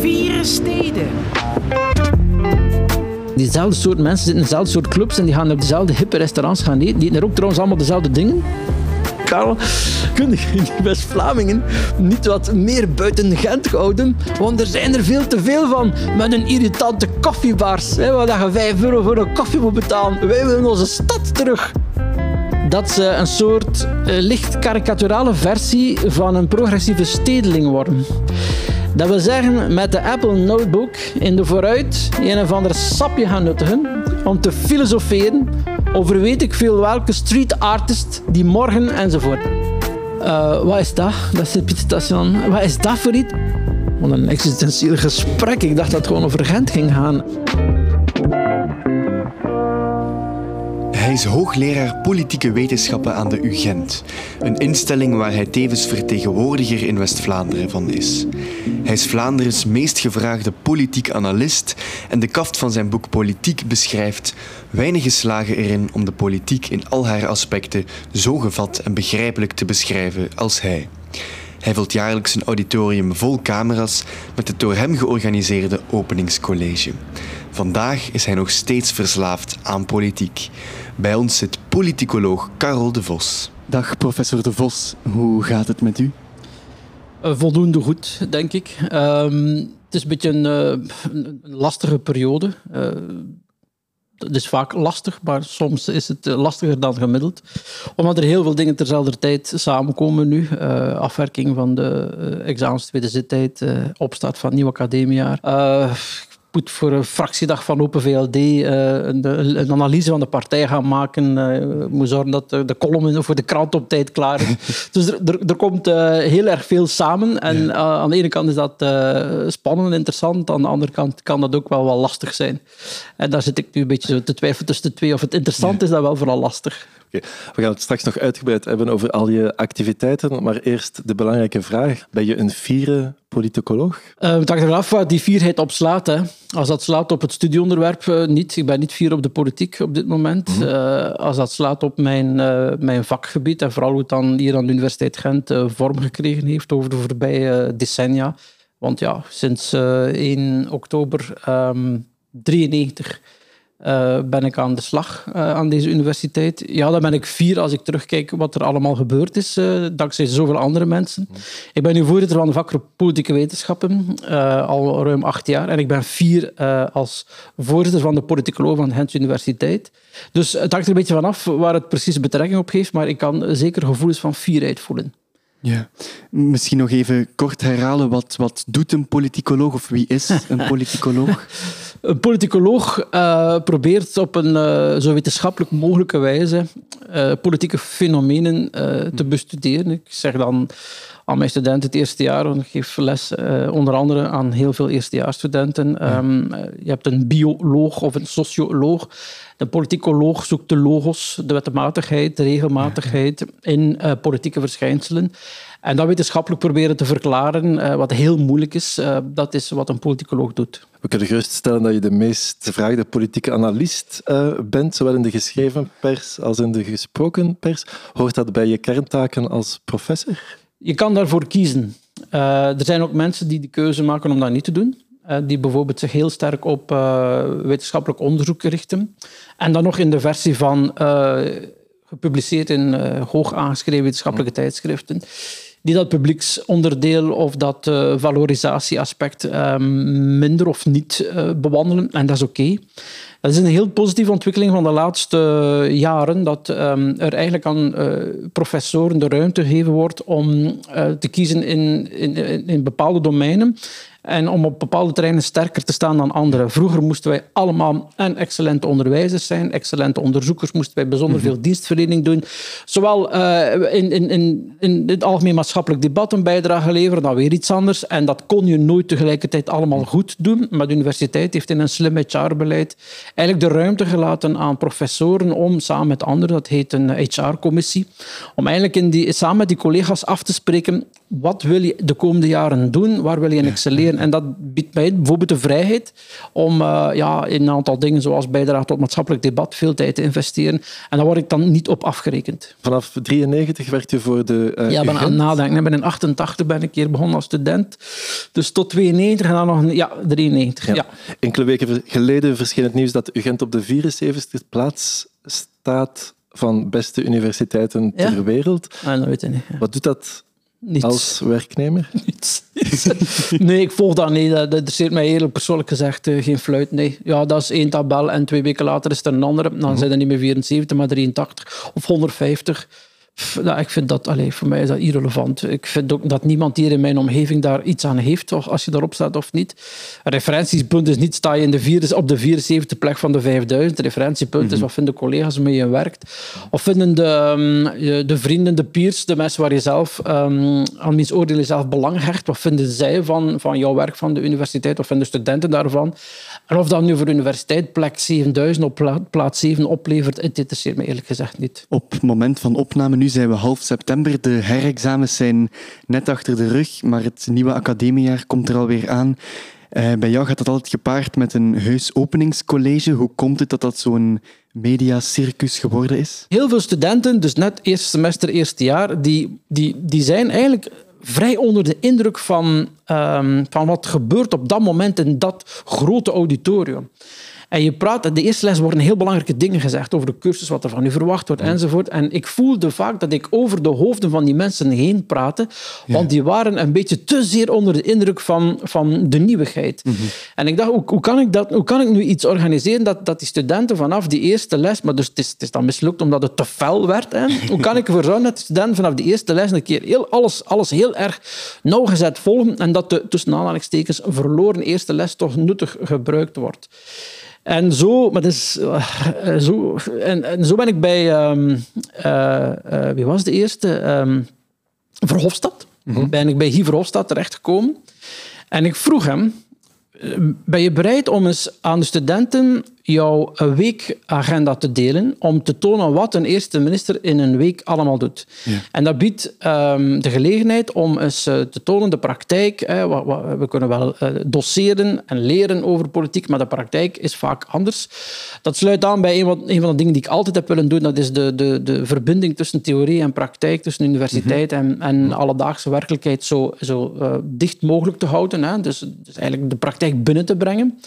Vier steden. Diezelfde soort mensen zitten in dezelfde soort clubs en die gaan op dezelfde hippe restaurants gaan eten. Die eten er ook trouwens allemaal dezelfde dingen. Karel, kun je in die West-Vlamingen niet wat meer buiten Gent houden? Want er zijn er veel te veel van met een irritante koffiebars. Hè, waar je 5 euro voor een koffie moet betalen. Wij willen onze stad terug. Dat ze een soort eh, licht karikaturale versie van een progressieve stedeling worden. Dat wil zeggen, met de Apple Notebook in de vooruit een of ander sapje gaan nuttigen om te filosoferen over weet ik veel welke street artist die morgen enzovoort. Eh, wat is dat? Dat is het station. Wat is dat voor iets? Wat een existentieel gesprek. Ik dacht dat het gewoon over Gent ging gaan. Is hoogleraar politieke wetenschappen aan de UGent, een instelling waar hij tevens vertegenwoordiger in West-Vlaanderen van is. Hij is Vlaanderens meest gevraagde politiek analist en de kaft van zijn boek Politiek beschrijft weinig slagen erin om de politiek in al haar aspecten zo gevat en begrijpelijk te beschrijven als hij. Hij vult jaarlijks een auditorium vol camera's met het door hem georganiseerde openingscollege. Vandaag is hij nog steeds verslaafd aan politiek. Bij ons zit politicoloog Karel de Vos. Dag professor de Vos, hoe gaat het met u? Uh, voldoende goed, denk ik. Um, het is een beetje een, uh, een lastige periode. Uh, het is vaak lastig, maar soms is het lastiger dan gemiddeld. Omdat er heel veel dingen terzelfde tijd samenkomen nu. Uh, afwerking van de uh, examens tweede zittijd, opstart van nieuw academiejaar voor een fractiedag van Open VLD uh, een, een, analyse van de partij gaan maken. Uh, moet zorgen dat de, column voor de krant op tijd klaar is. dus er, er, er komt uh, heel erg veel samen. En aan de ene kant is dat spannend en interessant. Aan de andere kant kan dat ook wel wel lastig zijn. En daar zit ik nu een beetje te twijfelen tussen de twee. Of het interessant is, dat wel vooral lastig. Okay. We gaan het straks nog uitgebreid hebben over al je activiteiten. Maar eerst de belangrijke vraag. Ben je een fiere politicoloog? Uh, het hangt ervan af wat die fierheid op slaat. Hè. Als dat slaat op het studieonderwerp, uh, niet. Ik ben niet fier op de politiek op dit moment. Mm -hmm. uh, als dat slaat op mijn, mijn vakgebied en vooral hoe het dan hier aan de Universiteit Gent vorm gekregen heeft over de voorbije decennia. Want ja, sinds 1 oktober 1993 um, uh, ben ik aan de slag uh, aan deze universiteit. Ja, dan ben ik fier als ik terugkijk wat er allemaal gebeurd is, uh, dankzij zoveel andere mensen. Ik ben nu voorzitter van de vakgroep Politieke Wetenschappen, al ruim acht jaar. En ik ben fier als voorzitter van de politicoloog van de Gent Universiteit. Dus het hangt er een beetje vanaf waar het precies betrekking op heeft, maar ik kan zeker gevoelens van fierheid voelen. Ja, misschien nog even kort herhalen. Wat, wat doet een politicoloog of wie is een politicoloog? Een politicoloog uh, probeert op een uh, zo wetenschappelijk mogelijke wijze uh, politieke fenomenen te bestuderen. Ik zeg dan aan mijn studenten het eerste jaar, want ik geef les onder andere aan heel veel eerstejaarsstudenten. Ja. Um, je hebt een bioloog of een socioloog. De politicoloog zoekt de logos, de wetmatigheid, de regelmatigheid in politieke verschijnselen. En dat wetenschappelijk proberen te verklaren, uh, wat heel moeilijk is, uh, dat is wat een politicoloog doet. We kunnen geruststellen dat je de meest gevraagde politieke analist uh, bent, zowel in de geschreven pers als in de gesproken pers. Hoort dat bij je kerntaken als professor? Je kan daarvoor kiezen. er zijn ook mensen die de keuze maken om dat niet te doen. die bijvoorbeeld zich heel sterk op wetenschappelijk onderzoek richten. En dan nog in de versie van gepubliceerd in hoog aangeschreven wetenschappelijke tijdschriften die dat publieksonderdeel of dat uh, valorisatieaspect uh, minder of niet uh, bewandelen. En dat is oké. Dat is een heel positieve ontwikkeling van de laatste jaren, dat um, er eigenlijk aan professoren de ruimte gegeven wordt om te kiezen in, in, in bepaalde domeinen en om op bepaalde terreinen sterker te staan dan anderen. Vroeger moesten wij allemaal en excellente onderwijzers zijn, excellente onderzoekers, moesten wij bijzonder veel dienstverlening doen. Zowel uh, in, in, in, in het algemeen maatschappelijk debat een bijdrage leveren, dan weer iets anders. En dat kon je nooit tegelijkertijd allemaal goed doen. Maar de universiteit heeft in een slim HR-beleid eigenlijk de ruimte gelaten aan professoren om samen met anderen, dat heet een HR-commissie, om eigenlijk in die, samen met die collega's af te spreken wat wil je de komende jaren doen? Waar wil je in excelleren? En dat biedt mij bijvoorbeeld de vrijheid om uh, ja, in een aantal dingen, zoals bijdrage tot maatschappelijk debat, veel tijd te investeren. En daar word ik dan niet op afgerekend. Vanaf 93 werd je voor de uh, Ja, ik ben aan het nadenken. Ik ben in 88 ben ik hier begonnen als student. Dus tot 92 en dan nog een, ja, 93. Ja. ja. Enkele weken geleden verscheen het nieuws dat UGent op de 74e plaats staat van beste universiteiten ter Ja? wereld. Ah, dat weet ik niet. Ja. Wat doet dat Niets. als werknemer? Niets. nee, ik volg dat niet. Dat interesseert mij eerlijk persoonlijk gezegd eh, geen fluit. Nee. Ja, dat is één tabel en twee weken later is er een andere. Dan zijn er niet meer 74, maar 83 of 150. Ja, ik vind dat, allee, voor mij is dat irrelevant. Ik vind ook dat niemand hier in mijn omgeving daar iets aan heeft, of als je daarop staat of niet. Referentiepunt is niet, sta je in de vierde, op de 74 plek van de 5000. Het referentiepunt is, wat vinden collega's waarmee je werkt? Of vinden de, ehm, de vrienden, de peers, de mensen waar je zelf, um, aan wiens oordeel je zelf belang hecht, wat vinden zij van, van jouw werk van de universiteit? Wat vinden studenten daarvan? En of dat nu voor de universiteit plek 7000 op pla- plaats 7 oplevert, het interesseert me eerlijk gezegd niet. Op het moment van opname, nu zijn we half september. De herexamens zijn net achter de rug, maar het nieuwe academiejaar komt er alweer aan. Eh, bij jou gaat dat altijd gepaard met een heus openingscollege. Hoe komt het dat dat zo'n mediacircus geworden is? Heel veel studenten, dus net eerste semester, eerste jaar, die, die, die zijn eigenlijk vrij onder de indruk van, ehm, van wat gebeurt op dat moment in dat grote auditorium. En je praat, de eerste les worden heel belangrijke dingen gezegd over de cursus, wat er van u verwacht wordt, enzovoort. En ik voelde vaak dat ik over de hoofden van die mensen heen praatte, want die waren een beetje te zeer onder de indruk van, van de nieuwigheid. En ik dacht, hoe, hoe, kan ik dat, hoe kan ik nu iets organiseren dat, dat die studenten vanaf die eerste les, maar dus het is, het is dan mislukt omdat het te fel werd, hè? hoe kan ik ervoor zorgen dat de studenten vanaf die eerste les een keer heel, alles, alles heel erg nauwgezet volgen en dat de tussen aanhalingstekens verloren eerste les toch nuttig gebruikt wordt. En zo, maar uh, zo, en, en, zo ben ik bij, um, uh, uh, wie was de eerste? Um, Verhofstadt. Mm -hmm. Ben ik bij Guy Verhofstadt terechtgekomen. En ik vroeg hem, ben je bereid om eens aan de studenten jouw weekagenda te delen om te tonen wat een eerste minister in een week allemaal doet. Ja. En dat biedt um, de gelegenheid om eens uh, te tonen de praktijk. Hè, wat, wat, we kunnen wel uh, doseren en leren over politiek, maar de praktijk is vaak anders. Dat sluit aan bij een, wat, een van de dingen die ik altijd heb willen doen. Dat is de, de, de verbinding tussen theorie en praktijk, tussen universiteit mm -hmm. en, en alledaagse werkelijkheid zo, zo uh, dicht mogelijk te houden. Hè. Dus, dus eigenlijk de praktijk binnen te brengen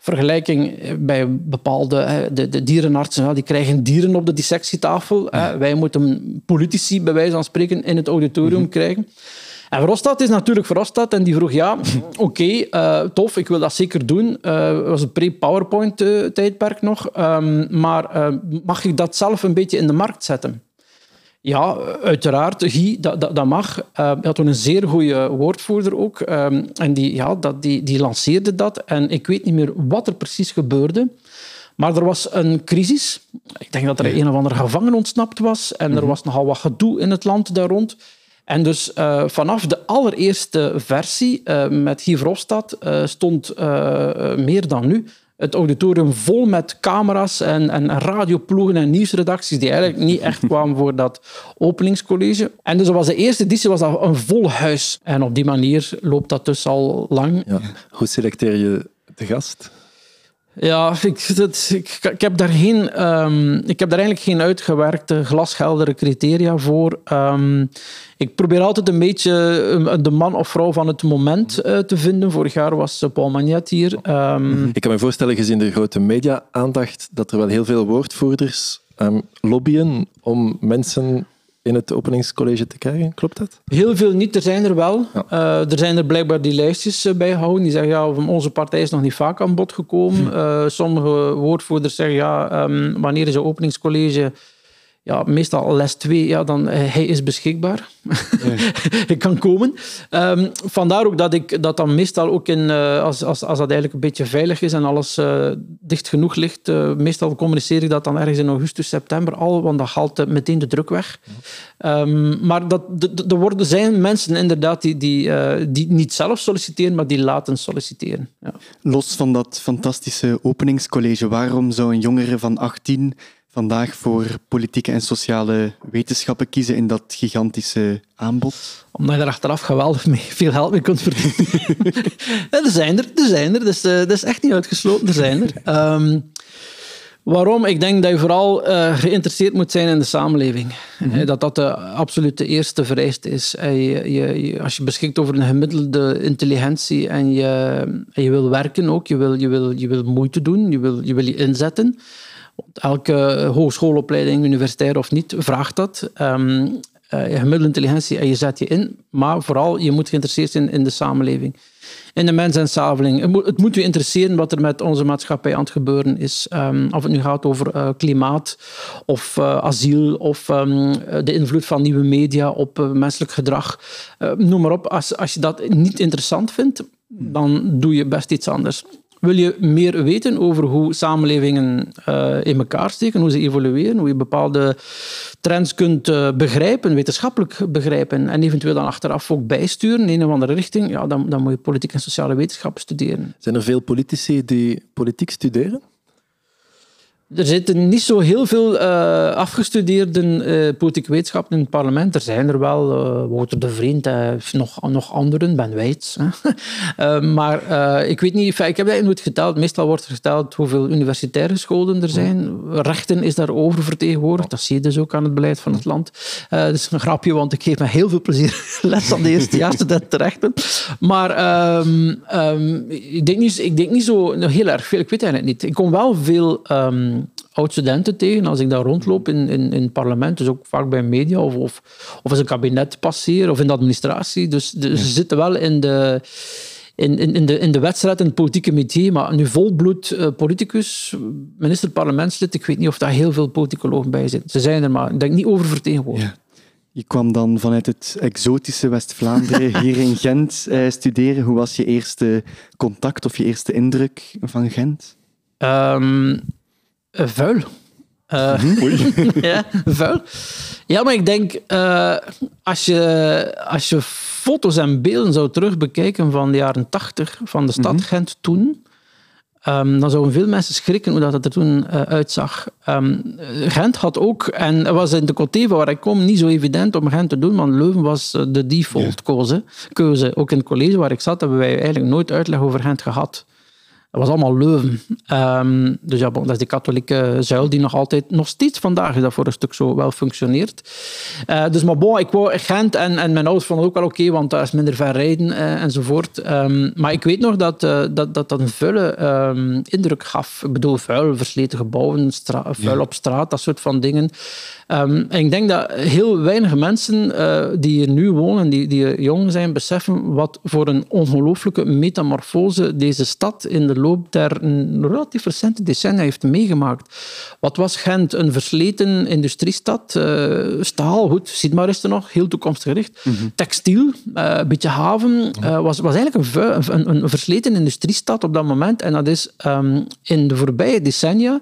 vergelijking bij bepaalde de, de dierenartsen, die krijgen dieren op de dissectietafel. Ja. Wij moeten politici, bij wijze van spreken, in het auditorium mm -hmm. krijgen. En Verhofstadt is natuurlijk Verhofstadt en die vroeg, ja, oké, okay, uh, tof, ik wil dat zeker doen. Uh, het was een pre-PowerPoint-tijdperk nog. Um, maar uh, mag ik dat zelf een beetje in de markt zetten? Ja, uiteraard. Guy, dat, dat, dat mag. Uh, hij had toen een zeer goede woordvoerder ook. Um, en die, ja, dat, die, die lanceerde dat. En ik weet niet meer wat er precies gebeurde. Maar er was een crisis. Ik denk dat er een of andere gevangen ontsnapt was. En er was nogal wat gedoe in het land daar rond. En dus uh, vanaf de allereerste versie uh, met Guy Verhofstadt uh, stond meer dan nu het auditorium vol met camera's en, en radioploegen en nieuwsredacties die eigenlijk niet echt kwamen voor dat openingscollege. En dus was de eerste editie was dat een vol huis. En op die manier loopt dat dus al lang. Hoe selecteer je de gast? Ja, ik, dat, ik, ik, heb daar geen, um, ik heb daar eigenlijk geen uitgewerkte, glasheldere criteria voor. Um, ik probeer altijd een beetje de man of vrouw van het moment uh, te vinden. Vorig jaar was Paul Magnet hier. Um, ik kan me voorstellen, gezien de grote media-aandacht, dat er wel heel veel woordvoerders lobbyen om mensen in het openingscollege te krijgen. Klopt dat? Heel veel niet. Er zijn er wel. Ja. Uh, er zijn er blijkbaar die lijstjes uh, bij houden. Die zeggen, ja, onze partij is nog niet vaak aan bod gekomen. Hm. Uh, sommige woordvoerders zeggen, ja, um, wanneer is een openingscollege? Ja, meestal les 2, ja, dan hij is beschikbaar. Hij kan komen. Um, vandaar ook dat ik dat dan meestal ook in, als, als, als dat eigenlijk een beetje veilig is en alles dicht genoeg ligt, meestal communiceer ik dat dan ergens in augustus, september al, want dat haalt meteen de druk weg. Um, maar dat, er worden, zijn mensen inderdaad die, die, die niet zelf solliciteren, maar die laten solliciteren. Ja. Los van dat fantastische openingscollege, waarom zou een jongere van 18 vandaag voor politieke en sociale wetenschappen kiezen in dat gigantische aanbod? Omdat je er achteraf geweldig mee, veel geld mee kunt verdienen. er zijn er, er zijn er. Dus, uh, dat is echt niet uitgesloten, er zijn er. Um, Waarom? Ik denk dat je vooral uh, geïnteresseerd moet zijn in de samenleving. Mm -hmm. Dat dat de absolute eerste vereiste is. Je, je, als je beschikt over een gemiddelde intelligentie en je, en je wil werken ook, je wil, je, wil, je wil moeite doen, je wil je, wil je inzetten. Elke hogeschoolopleiding, universitair of niet, vraagt dat. Um, uh, gemiddelde intelligentie en je zet je in, maar vooral je moet geïnteresseerd zijn in de samenleving in de mens en samenleving. Het moet, u interesseren wat er met onze maatschappij aan het gebeuren is. Um, of het nu gaat over uh, klimaat of asiel of um, de invloed van nieuwe media op menselijk gedrag. noem maar op. Als, als je dat niet interessant vindt, dan doe je best iets anders. Wil je meer weten over hoe samenlevingen uh, in elkaar steken, hoe ze evolueren, hoe je bepaalde trends kunt uh, begrijpen, wetenschappelijk begrijpen en eventueel dan achteraf ook bijsturen in een of andere richting, ja, dan, dan moet je politiek en sociale wetenschappen studeren. Zijn er veel politici die politiek studeren? Er zitten niet zo heel veel uh, afgestudeerde uh, politieke wetenschappen in het parlement. Er zijn er wel, uh, Wouter de Vriend, nog, nog anderen, Ben Weitz. maar ik weet niet, ik heb dat nooit geteld. Meestal wordt er geteld hoeveel universitaire scholen er zijn. Rechten is daar oververtegenwoordigd. Dat zie je dus ook aan het beleid van het land. dat is een grapje, want ik geef met heel veel plezier les aan de eerstejaarsstudenten rechten. Maar um, um, ik, denk niet, ik denk niet zo heel erg veel. Ik weet eigenlijk niet. Ik kom wel veel... Um, oud-studenten tegen als ik daar rondloop in, in, in het parlement, dus ook vaak bij media of, of, of als een kabinet passeer of in de administratie. Dus, dus ja. ze zitten wel in de, in, in, in, de, in de wedstrijd, in het politieke métier, maar nu volbloed uh, politicus, minister, parlementslid, ik weet niet of daar heel veel politicologen bij zitten. Ze zijn er, maar ik denk niet oververtegenwoordigd. Ja. Je kwam dan vanuit het exotische West-Vlaanderen hier in Gent eh, studeren. Hoe was je eerste contact of je eerste indruk van Gent? Um, Uh, vuil. Uh, ja, vuil. Ja, maar ik denk, uh, als, je, als je foto's en beelden zou terugbekijken van de jaren tachtig, van de stad mm -hmm. Gent toen, um, dan zouden veel mensen schrikken hoe dat het er toen uh, uitzag. Um, Gent had ook, en het was in de Cotevo waar ik kom, niet zo evident om Gent te doen, want Leuven was de default yeah. keuze. keuze. Ook in het college waar ik zat, hebben wij eigenlijk nooit uitleg over Gent gehad. Dat was allemaal Leuven. Um, dus ja, bon, dat is die katholieke zuil die nog altijd, nog steeds vandaag is dat voor een stuk zo wel functioneert. Uh, dus maar bon, ik wou Gent en, en mijn ouders vonden ook wel oké, okay, want daar is minder ver rijden uh, enzovoort. Um, maar ik weet nog dat uh, dat, dat, dat een vuile um, indruk gaf. Ik bedoel, vuil, versleten gebouwen, vuil ja. op straat, dat soort van dingen. Um, en ik denk dat heel weinig mensen uh, die hier nu wonen, die, die jong zijn, beseffen wat voor een ongelooflijke metamorfose deze stad in de loop der relatief recente decennia heeft meegemaakt. Wat was Gent? Een versleten industriestad. Uh, staal, goed, ziet maar is er nog, heel toekomstgericht. Mm -hmm. Textiel, uh, een beetje haven. was, was eigenlijk een, een, een, versleten industriestad op dat moment. En dat is um, in de voorbije decennia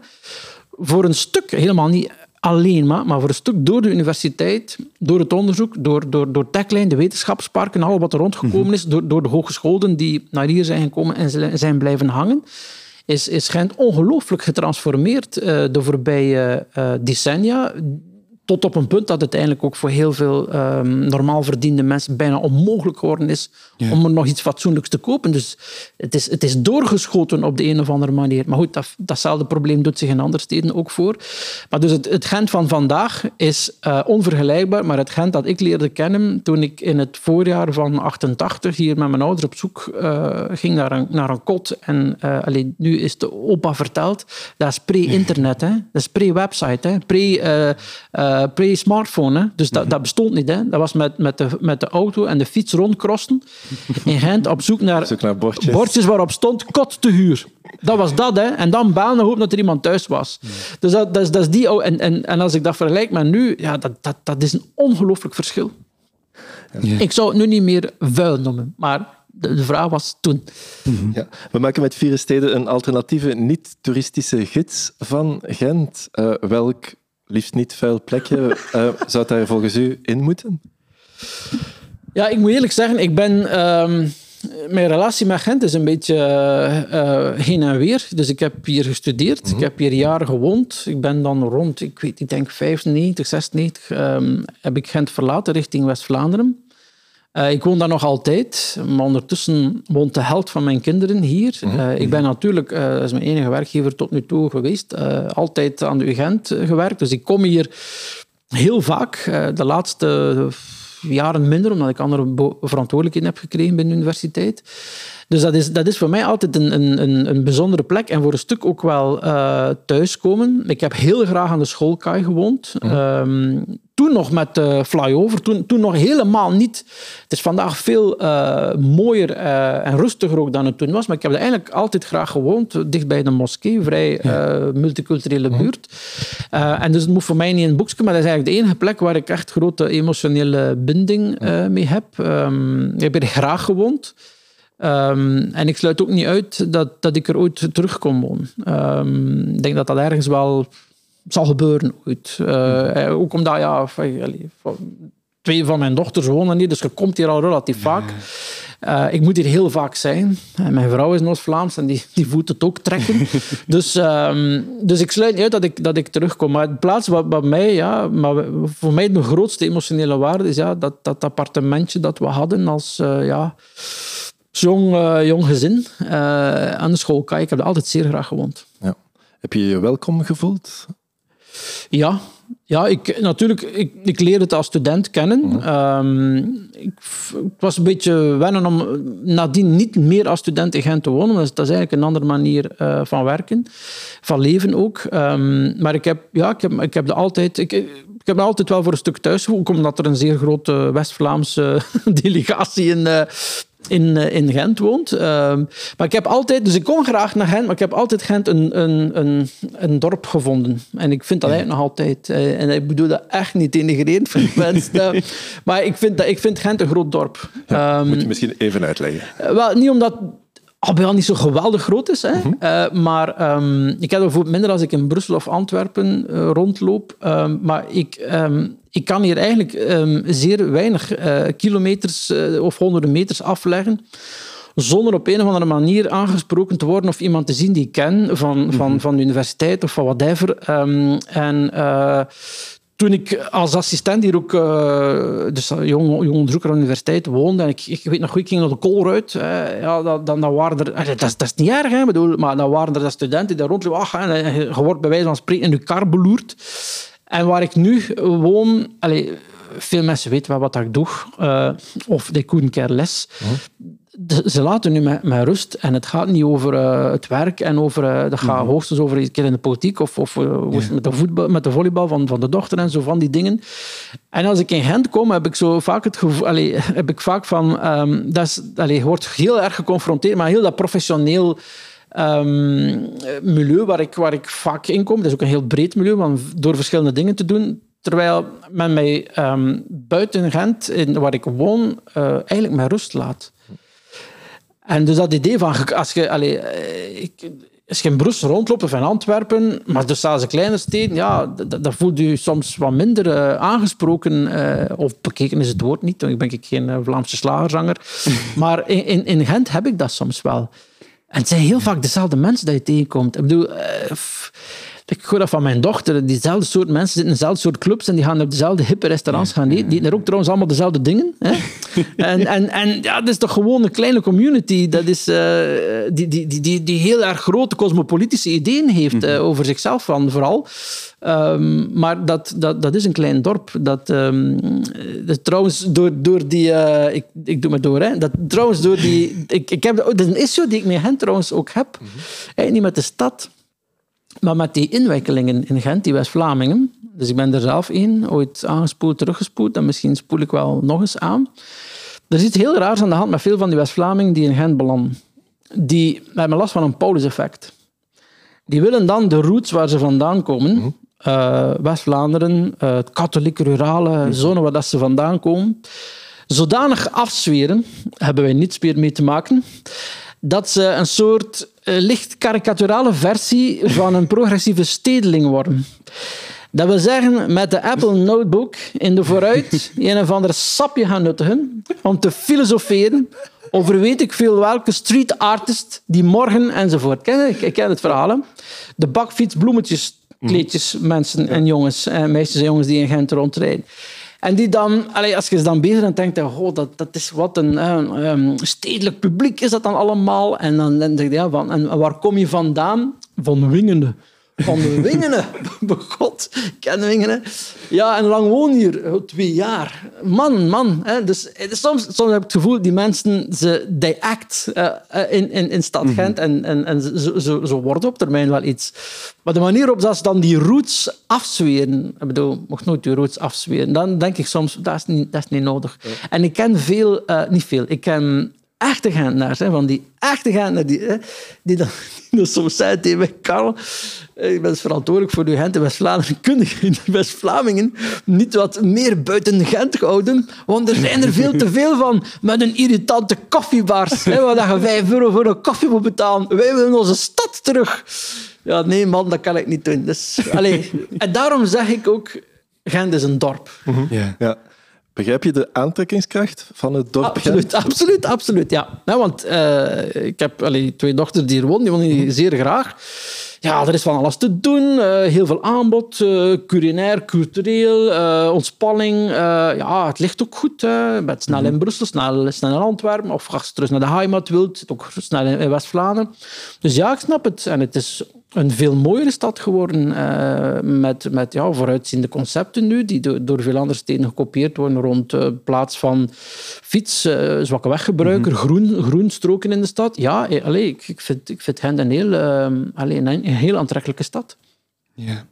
voor een stuk helemaal niet alleen maar, maar voor een stuk door de universiteit, door het onderzoek, door, door, door Techline, de wetenschapsparken, al wat er rondgekomen is, door, door de hogescholen die naar hier zijn gekomen en zijn blijven hangen, is, is Gent ongelooflijk getransformeerd uh, de voorbije uh, decennia. Tot op een punt dat het eigenlijk ook voor heel veel um, normaal verdiende mensen bijna onmogelijk geworden is ja. om er nog iets fatsoenlijks te kopen. Dus het is, het is doorgeschoten op de een of andere manier. Maar goed, dat, datzelfde probleem doet zich in andere steden ook voor. Maar dus het, het Gent van vandaag is uh, onvergelijkbaar, maar het Gent dat ik leerde kennen toen ik in het voorjaar van 88 hier met mijn ouders op zoek uh, ging naar een, naar een kot. En uh, allee, nu is de opa verteld, dat is pre-internet, hè? dat is pre-website, pre- uh, pre-smartphone. Hè? Dus dat, dat, bestond niet. Hè? Dat was met, met, de, met de auto en de fiets rondkrossen in Gent op zoek naar, zoek naar bordjes. bordjes. waarop stond kot te huur. Dat was dat. Hè? En dan bellen hoop dat er iemand thuis was. Ja. Dus dat, dat, is, dat is die... En, en, en als ik dat vergelijk met nu, ja, dat, dat, dat is een ongelooflijk verschil. Ja. Ik zou het nu niet meer vuil noemen, maar de, de vraag was toen. Ja. We maken met Vier Steden een alternatieve niet-toeristische gids van Gent. Uh, welk liefst niet vuil plekje uh, zou daar volgens u in moeten? Ja, ik moet eerlijk zeggen, ik ben... Um, mijn relatie met Gent is een beetje uh, heen en weer. Dus ik heb hier gestudeerd, ik heb hier jaren gewoond. Ik ben dan rond, ik weet ik denk 95, 96, um, heb ik Gent verlaten richting West-Vlaanderen. Uh, ik woon daar nog altijd, maar ondertussen woont de helft van mijn kinderen hier. Uh, ik ben natuurlijk, uh, dat is mijn enige werkgever tot nu toe geweest, altijd aan de UGent gewerkt. Dus ik kom hier heel vaak. de laatste jaren minder, omdat ik andere verantwoordelijkheden heb gekregen binnen de universiteit. Dus dat is, dat is voor mij altijd een, een, een bijzondere plek en voor een stuk ook wel thuiskomen. Ik heb heel graag aan de schoolkaai gewoond. Um, toen nog met de flyover, toen, toen nog helemaal niet. Het is vandaag veel uh, mooier uh, en rustiger ook dan het toen was, maar ik heb er eigenlijk altijd graag gewoond, dicht bij de moskee, vrij uh, multiculturele buurt. en dus het moet voor mij niet in een boekje, maar dat is eigenlijk de enige plek waar ik echt grote emotionele binding mee heb. Um, ik heb er graag gewoond. Um, en ik sluit ook niet uit dat, dat ik er ooit terug kom wonen. Um, ik denk dat dat ergens wel zal gebeuren ooit. Uh, ook omdat, ja, twee van mijn dochters wonen hier, dus je komt hier al relatief vaak. Uh, ik moet hier heel vaak zijn. En mijn vrouw is Noord-Vlaams en die, die voelt het ook trekken. dus, um, dus ik sluit niet uit dat ik, dat ik terugkom. Maar het plaats wat, wat mij, ja, maar voor mij de grootste emotionele waarde is ja, dat, dat appartementje dat we hadden als uh, ja, jong, uh, jong gezin aan de school. Ik heb er altijd zeer graag gewoond. Ja. Heb je je welkom gevoeld? Ja, ja ik, natuurlijk, ik, ik leerde het als student kennen. Ehm, ik, het was een beetje wennen om nadien niet meer als student in Gent te wonen. Dat is, dat is eigenlijk een andere manier uh, van werken, van leven ook. Um, maar ik heb, ja, ik heb, ik heb er altijd... Ik, ik heb altijd wel voor een stuk thuis, ook omdat er een zeer grote West-Vlaamse delegatie in, uh, in, eh, in Gent woont. Ehm, maar ik heb altijd, dus ik kom graag naar Gent, maar ik heb altijd Gent een, een, een, een dorp gevonden. En ik vind dat eigenlijk nog altijd. Uh, en ik bedoel dat echt niet denigrerend voor mensen. maar ik vind, dat, ik vind Gent een groot dorp. Ja, moet je ehm, misschien even uitleggen? Wel, niet omdat Alhoewel niet zo geweldig groot is. Hè. Mhm. Uh, maar um, ik heb bijvoorbeeld minder als ik in Brussel of Antwerpen uh, rondloop. Um, maar ik, um, ik kan hier eigenlijk zeer weinig uh, kilometers of honderden meters afleggen zonder op een of andere manier aangesproken te worden of iemand te zien die ik ken van, van, mhm. van de universiteit of van whatever. en toen ik als assistent hier ook, uh, dus jong, jong onderzoeker aan de universiteit woonde, en ik, ik weet nog goed, ik ging naar de koolruit, hè, ja, dan, dan waren er, dat, dat is niet erg, hè, bedoel, maar dan waren er studenten die daar rondliepen, ach, en je wordt bij wijze van spreken in je kar beloerd. En waar ik nu woon, allez, veel mensen weten wel wat ik doe, uh, of they couldn't care less ze laten nu met, met, rust en het gaat niet over uh, het werk en over, uh, dat gaat mm hoogstens over een keer in de politiek of, of met, de voetbal, met de volleybal van, van de dochter en zo van die dingen. En als ik in Gent kom, heb ik zo vaak het gevoel, allee, heb ik vaak van, um, dat is, allee, je wordt heel erg geconfronteerd met heel dat professioneel um, milieu waar ik, waar ik vaak in kom. Dat is ook een heel breed milieu, want door verschillende dingen te doen, Terwijl men mij um, buiten Gent, in, waar ik woon, eigenlijk met rust laat. En dus dat idee van, als je, allez, eh, ik, als je in Brussel rondloopt of in Antwerpen, maar dus zelfs een kleine steden, ja, daar voelt je soms wat minder uh, aangesproken. Uh, of bekeken is het woord niet, ik ben ik geen Vlaamse slagerzanger. maar in, in, in, Gent heb ik dat soms wel. En het zijn heel vaak dezelfde mensen die je tegenkomt. Ik bedoel, ik hoor dat van mijn dochter. Diezelfde soort mensen zitten in dezelfde soort clubs en die gaan op dezelfde hippe restaurants gaan eten. Die eten ook trouwens allemaal dezelfde dingen. Hè? en, en, en ja, dat is toch gewoon een kleine community dat is, uh, die, die, die, die heel erg grote cosmopolitische ideeën heeft uh, over zichzelf van, vooral. Um, maar dat, dat, dat is een klein dorp. Dat, um, dat trouwens, door, door die... Uh, ik, ik doe maar door, hè. Dat, trouwens, door die... Ik, ik heb, dat is een issue die ik met hen trouwens ook heb. Mm -hmm. niet met de stad. Maar met die inwikkelingen in Gent, die West-Vlamingen, dus ik ben er zelf in, ooit aangespoeld, teruggespoeld, en misschien spoel ik wel nog eens aan. Er is iets heel raars aan de hand met veel van die West-Vlamingen die in Gent belanden. Die hebben last van een Paulus-effect. Die willen dan de roots waar ze vandaan komen, mm uh, West-Vlaanderen, uh, het katholieke rurale mhm. zone waar dat ze vandaan komen, zodanig afzweren, hebben wij niets meer mee te maken, dat ze een soort uh, licht karikaturale versie van een progressieve stedeling worden. Dat wil zeggen, met de Apple Notebook in de vooruit een of ander sapje gaan nuttigen om te filosoferen over weet ik veel welke street artist die morgen enzovoort. Ken? Ik ken het verhaal. hè? De bakfiets, bloemetjes, kleedjes, mensen en jongens, eh, meisjes en jongens die in Gent rondrijden. En die dan, als je ze dan bezig bent, denkt je, oh, dat, dat is wat een eh, ehm, stedelijk publiek is dat dan allemaal. En dan denk je, ja, van, en waar kom je vandaan? Van Wingene. Van de Wingene. God, ik ken Wingene. Ja, en lang woon hier. Oh, twee jaar. Man, man. Hè. Dus, eh, soms, soms heb ik het gevoel, die mensen, ze they act eh, eh, in, in, in stad Gent en, en, en ze, ze, ze worden op termijn wel iets. Maar de manier waarop dat ze dan die roots afzweren, ik bedoel, mocht nooit die roots afzweren, dan denk ik soms, dat is niet, dat is niet nodig. En ik ken veel, eh, niet veel, ik ken echte Gentenaars, hè, van die echte Gentenaars, die, hè, die dan die dan soms zei tegen mij, Karel, eh, ik ben dus verantwoordelijk voor uw Gent en West-Vlaanderen. Kun je die West-Vlamingen niet wat meer buiten Gent houden? Want er zijn er veel te veel van, met een irritante koffiebars, hè, waar je vijf euro voor een koffie moet betalen. Wij willen onze stad terug. Ja, nee man, dat kan ik niet doen. Dus, allez. En daarom zeg ik ook, Gent is een dorp. Ja. Ja. Begrijp je de aantrekkingskracht van het dorp Absoluut, absoluut, absoluut. Ja. Ja, want eh, ik heb allee, twee dochters die hier wonen, die wonen hier zeer graag. Ja, er is van alles te doen. eh, heel veel aanbod, eh, culinair, cultureel, ontspanning. ja, het ligt ook goed. Je bent snel in Brussel, snel, snel in Antwerpen. Of als je terug naar de heimat wilt, ook snel in, in West-Vlaanderen. Dus ja, ik snap het. En het is een veel mooiere stad geworden. eh, met met ja, vooruitziende concepten nu, die do- door veel andere steden gekopieerd worden. Rond eh, plaats van fiets, eh, zwakke weggebruiker, groen, groenstroken in de stad. Ja, eh, allee, ik, ik, vind, ik vind Gent een heel, allee, een, een heel aantrekkelijke stad. Ja.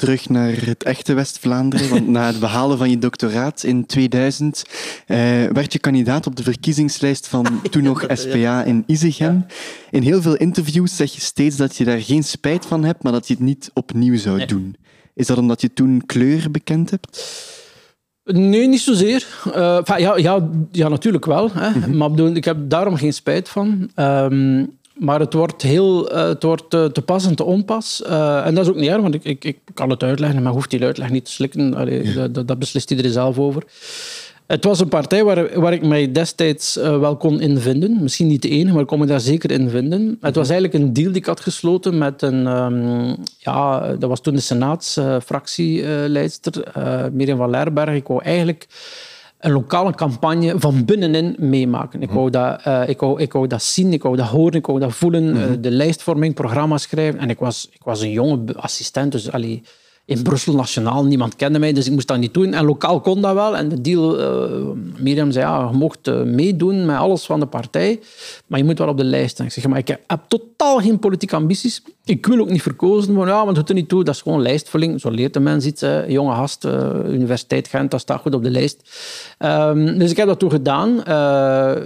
Terug naar het echte West-Vlaanderen. Want na het behalen van je doctoraat in 2000 eh, werd je kandidaat op de verkiezingslijst van toen nog SPA in Izegem. In heel veel interviews zeg je steeds dat je daar geen spijt van hebt, maar dat je het niet opnieuw zou doen. Is dat omdat je toen kleur bekend hebt? Nee, niet zozeer. Eh, ja, ja, ja, natuurlijk wel. Hè. Maar bedoel, ik heb daarom geen spijt van. Ehm, maar het wordt, heel, eh, het wordt eh, te pas en te onpas. Eh, en dat is ook niet erg, want ik, ik, ik kan het uitleggen, maar hoeft die uitleg niet te slikken. Allee, dat, dat, dat beslist iedereen zelf over. Het was een partij waar, waar ik mij destijds wel kon in vinden. Misschien niet de enige, maar ik kon me daar zeker in vinden. Het was eigenlijk een deal die ik had gesloten met een... ehm, ja, dat was toen de senaatsfractieleidster, Mirjam van Lerberg. Ik wou eigenlijk een lokale campagne van binnenin meemaken. Ik wou dat, eh, ik wou, ik wou dat zien, ik wou dat horen, ik wou dat voelen. eh, de lijstvorming, programma schrijven. En ik was, ik was een jonge assistent, dus allee, in Brussel nationaal, niemand kende mij, dus ik moest dat niet doen. En lokaal kon dat wel. En de deal, eh Mirjam zei, ja, je mocht eh, meedoen met alles van de partij, maar je moet wel op de lijst. En ik zeg, maar ik heb totaal geen politieke ambities. Ik wil ook niet verkozen worden. Ja, maar doet er niet toe, dat is gewoon lijstvulling. Zo leert de mens iets. Jonge gast, eh, Universiteit Gent, dat staat goed op de lijst. Ehm, dus ik heb dat toen gedaan.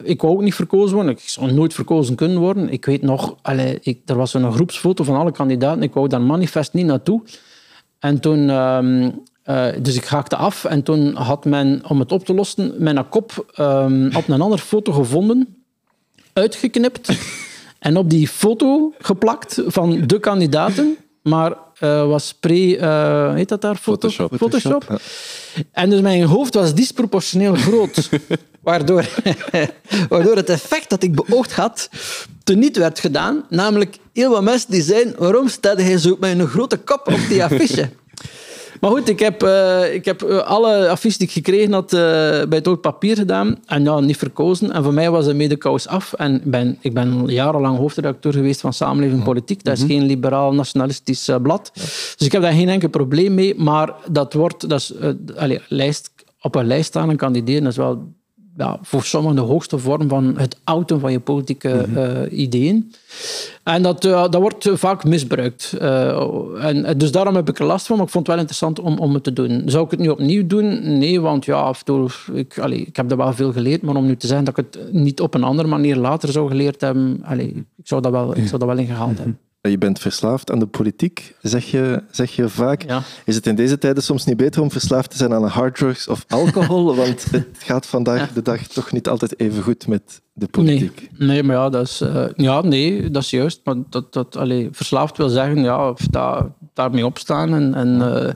Ik wou ook niet verkozen worden. Ik zou nooit verkozen kunnen worden. Ik weet nog, allee, ik, er was een groepsfoto van alle kandidaten. Ik wou daar manifest niet naartoe. En toen, eh, dus ik haakte af en toen had men, om het op te lossen, mijn kop ehm, op een andere foto gevonden, uitgeknipt en op die foto geplakt van de kandidaten, maar eh, was pre, eh, heet dat daar? Foto? Photoshop. Photoshop. En dus mijn hoofd was disproportioneel groot, waardoor, waardoor het effect dat ik beoogd had teniet werd gedaan. Namelijk heel wat mensen die zeiden, waarom staat hij zo met een grote kop op die affiche? Maar goed, ik heb, eh, ik heb eh, alle affiches die ik gekregen had eh, bij het oud papier gedaan. En ja, niet verkozen. En voor mij was de medekous af. En ben, ik ben jarenlang hoofdredacteur geweest van Samenleving Politiek. Dat is geen liberaal-nationalistisch blad. Dus ik heb daar geen enkel probleem mee. Maar dat wordt... Dat is, allee, lijst, op een lijst staan en kandideren, dat is wel ja, voor sommigen de hoogste vorm van het outen van je politieke eh, ideeën. En dat, eh, dat wordt vaak misbruikt. Eh, en, dus daarom heb ik er last van, maar ik vond het wel interessant om, om het te doen. Zou ik het nu opnieuw doen? Nee, want ja, af en toe, ik, allee, ik heb er wel veel geleerd, maar om nu te zeggen dat ik het niet op een andere manier later zou geleerd hebben, allee, ik, zou dat wel, ik zou dat wel ingehaald hebben. Je bent verslaafd aan de politiek, zeg je, zeg je vaak. Ja. Is het in deze tijden soms niet beter om verslaafd te zijn aan harddrugs of alcohol? Want het gaat vandaag de dag toch niet altijd even goed met de politiek. Nee, nee, maar ja, dat is, eh, ja, nee, dat is juist. Maar dat, dat, allee, verslaafd wil zeggen, ja, of daar, daarmee opstaan. En, en eh,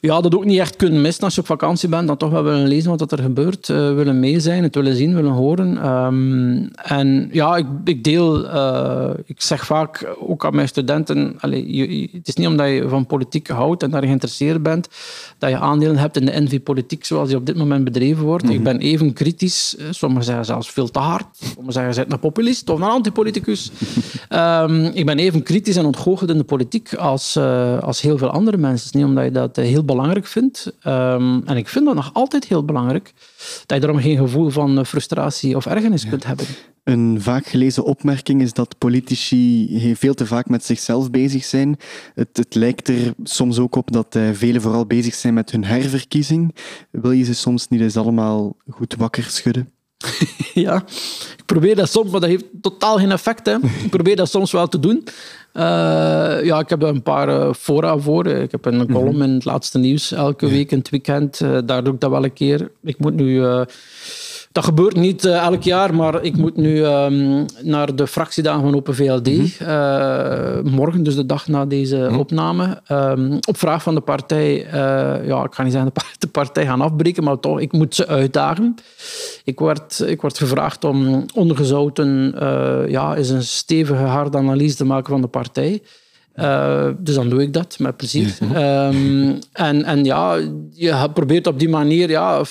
ja, dat ook niet echt kunnen missen als je op vakantie bent. Dan toch wel willen lezen wat er gebeurt. Uh, willen mee zijn, het willen zien, willen horen. Um, en ja, ik, ik deel... Uh, ik zeg vaak ook aan mijn studenten... Allez, je, het is niet omdat je van politiek houdt en daar geïnteresseerd bent, dat je aandelen hebt in de NV-politiek zoals die op dit moment bedreven wordt. Mm -hmm. Ik ben even kritisch. Sommigen zeggen zelfs veel te hard. Sommigen zeggen, je bent een populist of een antipoliticus. um, ik ben even kritisch en ontgoocheld in de politiek als, uh, als heel veel andere mensen. Het is niet omdat je dat heel belangrijk vindt. Um, en ik vind dat nog altijd heel belangrijk. Dat je daarom geen gevoel van frustratie of ergernis ja. kunt hebben. Een vaak gelezen opmerking is dat politici veel te vaak met zichzelf bezig zijn. Het, het lijkt er soms ook op dat uh, velen vooral bezig zijn met hun herverkiezing. Wil je ze soms niet eens allemaal goed wakker schudden? ja, ik probeer dat soms, maar dat heeft totaal geen effect. Hè. Ik probeer dat soms wel te doen. Uh, ja, ik heb er een paar uh, fora voor. Ik heb een column mm -hmm. in het laatste nieuws elke ja. week in het weekend. Uh, daar doe ik dat wel een keer. Ik moet nu dat gebeurt niet uh, elk jaar, maar ik moet nu um, naar de fractiedagen van Open VLD. Mm -hmm. uh, morgen, dus de dag na deze mm -hmm. opname. Um, op vraag van de partij, uh, ja, ik ga niet zeggen de partij gaan afbreken, maar toch, ik moet ze uitdagen. Ik word, ik word gevraagd om ongezouten, ja, is een stevige, harde analyse te maken van de partij. Uh, dus dan doe ik dat met plezier. Mm -hmm. um, en, en ja, je probeert op die manier ja,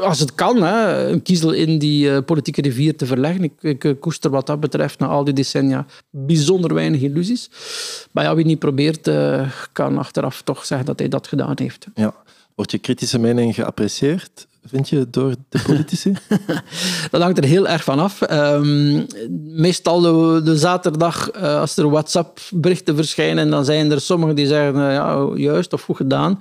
als het kan, hè, een kiezel in die uh, politieke rivier te verleggen. Ik, ik, ik, koester wat dat betreft na al die decennia bijzonder weinig illusies. Maar ja, wie niet probeert, uh, kan achteraf toch zeggen dat hij dat gedaan heeft. Ja. Wordt je kritische mening geapprecieerd, vind je, door de politici? dat hangt er heel erg van af. Um, meestal de, de zaterdag, uh, als er WhatsApp-berichten verschijnen, dan zijn er sommigen die zeggen, ja, juist of goed gedaan.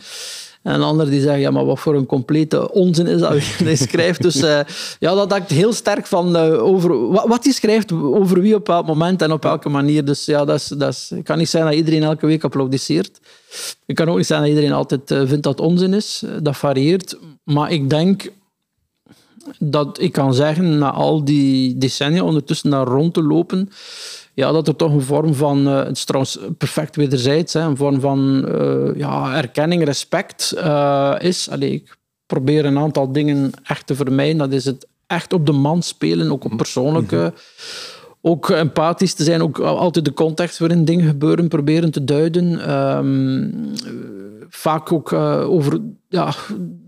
En een ander die zegt, ja, maar wat voor een complete onzin is dat hij schrijft. Dus uh, ja, dat hangt heel sterk van uh, over wat hij schrijft, over wie op welk moment en op welke manier. Dus ja, dat is, dat is, ik kan niet zeggen dat iedereen elke week applaudisseert. Ik kan ook niet zeggen dat iedereen altijd uh, vindt dat het onzin is. Dat varieert. Maar ik denk dat ik kan zeggen, na al die decennia ondertussen daar rond te lopen, ja, dat er toch een vorm van, uh, het is trouwens perfect wederzijds, hè, een vorm van uh, ja, erkenning, respect uh, is. Allee, ik probeer een aantal dingen echt te vermijden. Dat is het echt op de man spelen, ook op persoonlijke... Mm -hmm. Ook empathisch te zijn, ook altijd de context waarin dingen gebeuren proberen te duiden. Um, vaak ook uh, over, ja,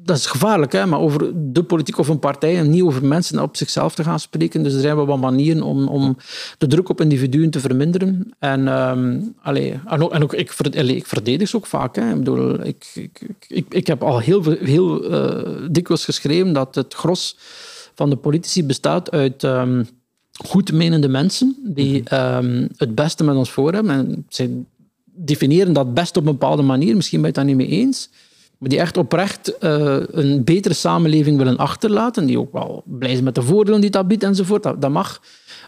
dat is gevaarlijk, hè, maar over de politiek of een partij en niet over mensen op zichzelf te gaan spreken. Dus er zijn wel wat manieren om, om de druk op individuen te verminderen. En, um, en, ook, en ook ik, ik verdedig ze ook vaak. Hè. Ik, bedoel, ik, ik, ik, heb al heel, heel uh, dikwijls geschreven dat het gros van de politici bestaat uit... Um, goedmenende mensen die um, het beste met ons voor hebben. En zij definiëren dat best op een bepaalde manier. Misschien ben je het daar niet mee eens. Maar die echt oprecht uh, een betere samenleving willen achterlaten. Die ook wel blij zijn met de voordelen die dat biedt enzovoort. Dat, dat mag.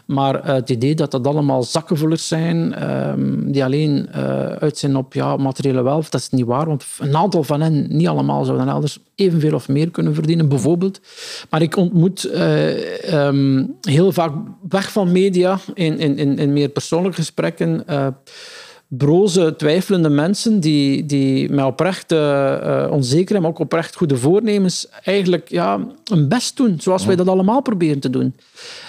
Maar uh, het idee dat dat allemaal zakkenvullers zijn, um, die alleen uh, uit zijn op ja, materiële welvaart, dat is niet waar. Want een aantal van hen, niet allemaal, zouden elders evenveel of meer kunnen verdienen, bijvoorbeeld. Maar ik ontmoet uh, um, heel vaak weg van media in, in, in, in meer persoonlijke gesprekken broze, twijfelende mensen die, die met oprecht uh, onzeker maar ook oprecht goede voornemens eigenlijk ja, een best doen, zoals wij dat allemaal proberen te doen.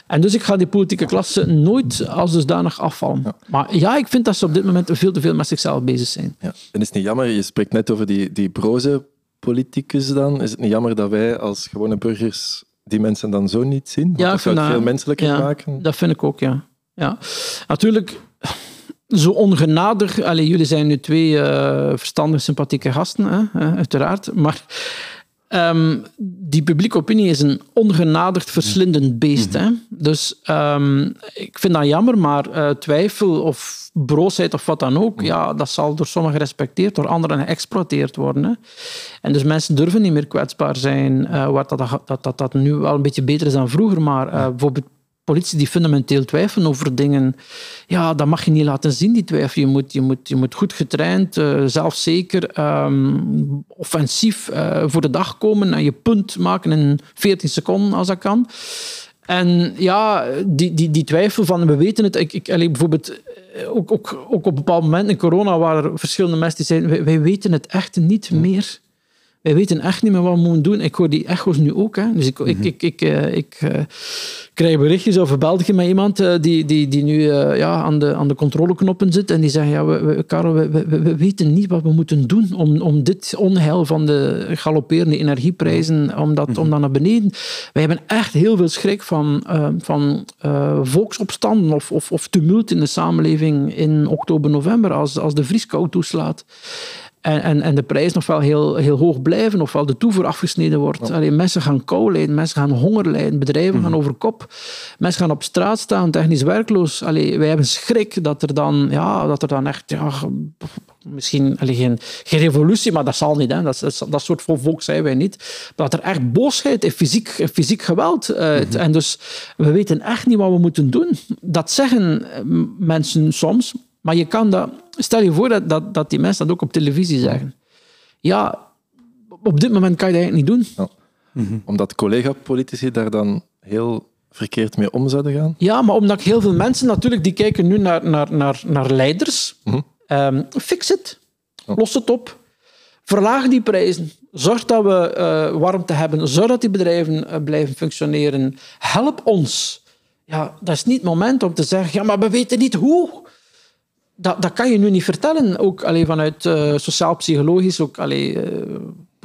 En dus ik ga die politieke klasse nooit als dusdanig afvallen. Ja. Maar ja, ik vind dat ze op dit moment veel te veel met zichzelf bezig zijn. Ja. En is het niet jammer, je spreekt net over die, die broze politicus dan, is het niet jammer dat wij als gewone burgers die mensen dan zo niet zien? Want ja, dat zou het veel menselijker maken. Dat vind ik ook, ja. ja. Natuurlijk zo ongenadig. Allee, jullie zijn nu twee uh, verstandige, sympathieke gasten, hè, uiteraard. Maar um, die publieke opinie is een ongenadigd verslindend beest. Hè. Dus um, ik vind dat jammer, maar uh, twijfel of broosheid of wat dan ook, ja, dat zal door sommigen gerespecteerd, door anderen geëxploiteerd worden. Hè. En dus mensen durven niet meer kwetsbaar zijn, uh, waar dat, dat, dat, dat nu wel een beetje beter is dan vroeger, maar bijvoorbeeld politie die fundamenteel twijfelen over dingen, ja, dat mag je niet laten zien, die twijfel. Je moet, je moet, je moet goed getraind, uh, zelfzeker, um, offensief uh, voor de dag komen en je punt maken in 14 seconden als dat kan. En ja, die, die, die twijfel van, we weten het, ik, ik, bijvoorbeeld ook, ook, ook op een bepaald moment in corona waren er verschillende mensen die zeiden, wij weten het echt niet meer. Wij weten echt niet meer wat we moeten doen. Ik hoor die echo's nu ook. Hè. Dus ik, ik, ik, ik, eh, ik eh, krijg berichtjes of belde ik met iemand eh, die, die, die nu ja, aan, de, aan de controleknoppen zit en die zegt, ja, we, we, Karel, we, we, we weten niet wat we moeten doen om, om dit onheil van de galopperende energieprijzen, om dat, om dat naar beneden... Wij hebben echt heel veel schrik van, van volksopstanden of, of, of tumult in de samenleving in oktober, november, als, als de vrieskou toeslaat. En, en, en de prijs nog wel heel, heel hoog blijven, ofwel de toevoer afgesneden wordt. Allee, mensen gaan kou lijden, mensen gaan honger lijden, bedrijven gaan over kop. Mensen gaan op straat staan, technisch werkloos. Allee, wij hebben schrik dat er dan, ja, dat er dan echt, ja, misschien allee, geen, geen revolutie, maar dat zal niet. Hè. Dat, dat, dat soort van volk zijn wij niet. Maar dat er echt boosheid en fysiek, fysiek geweld. eh, En dus we weten echt niet wat we moeten doen. Dat zeggen eh, mensen soms, maar je kan dat... Stel je voor dat, dat, dat die mensen dat ook op televisie zeggen. Ja, op dit moment kan je dat eigenlijk niet doen. Omdat collega-politici daar dan heel verkeerd mee om zouden gaan. Ja, maar omdat heel veel mensen natuurlijk, die kijken nu naar, naar, naar, naar leiders. Ehm, fix het. Los het op. Verlaag die prijzen. Zorg dat we eh, warmte hebben. Zorg dat die bedrijven eh, blijven functioneren. Help ons. Ja, dat is niet het moment om te zeggen, ja, maar we weten niet hoe. Dat, dat kan je nu niet vertellen. Ook alleen vanuit eh, sociaal-psychologisch, ook allee, eh,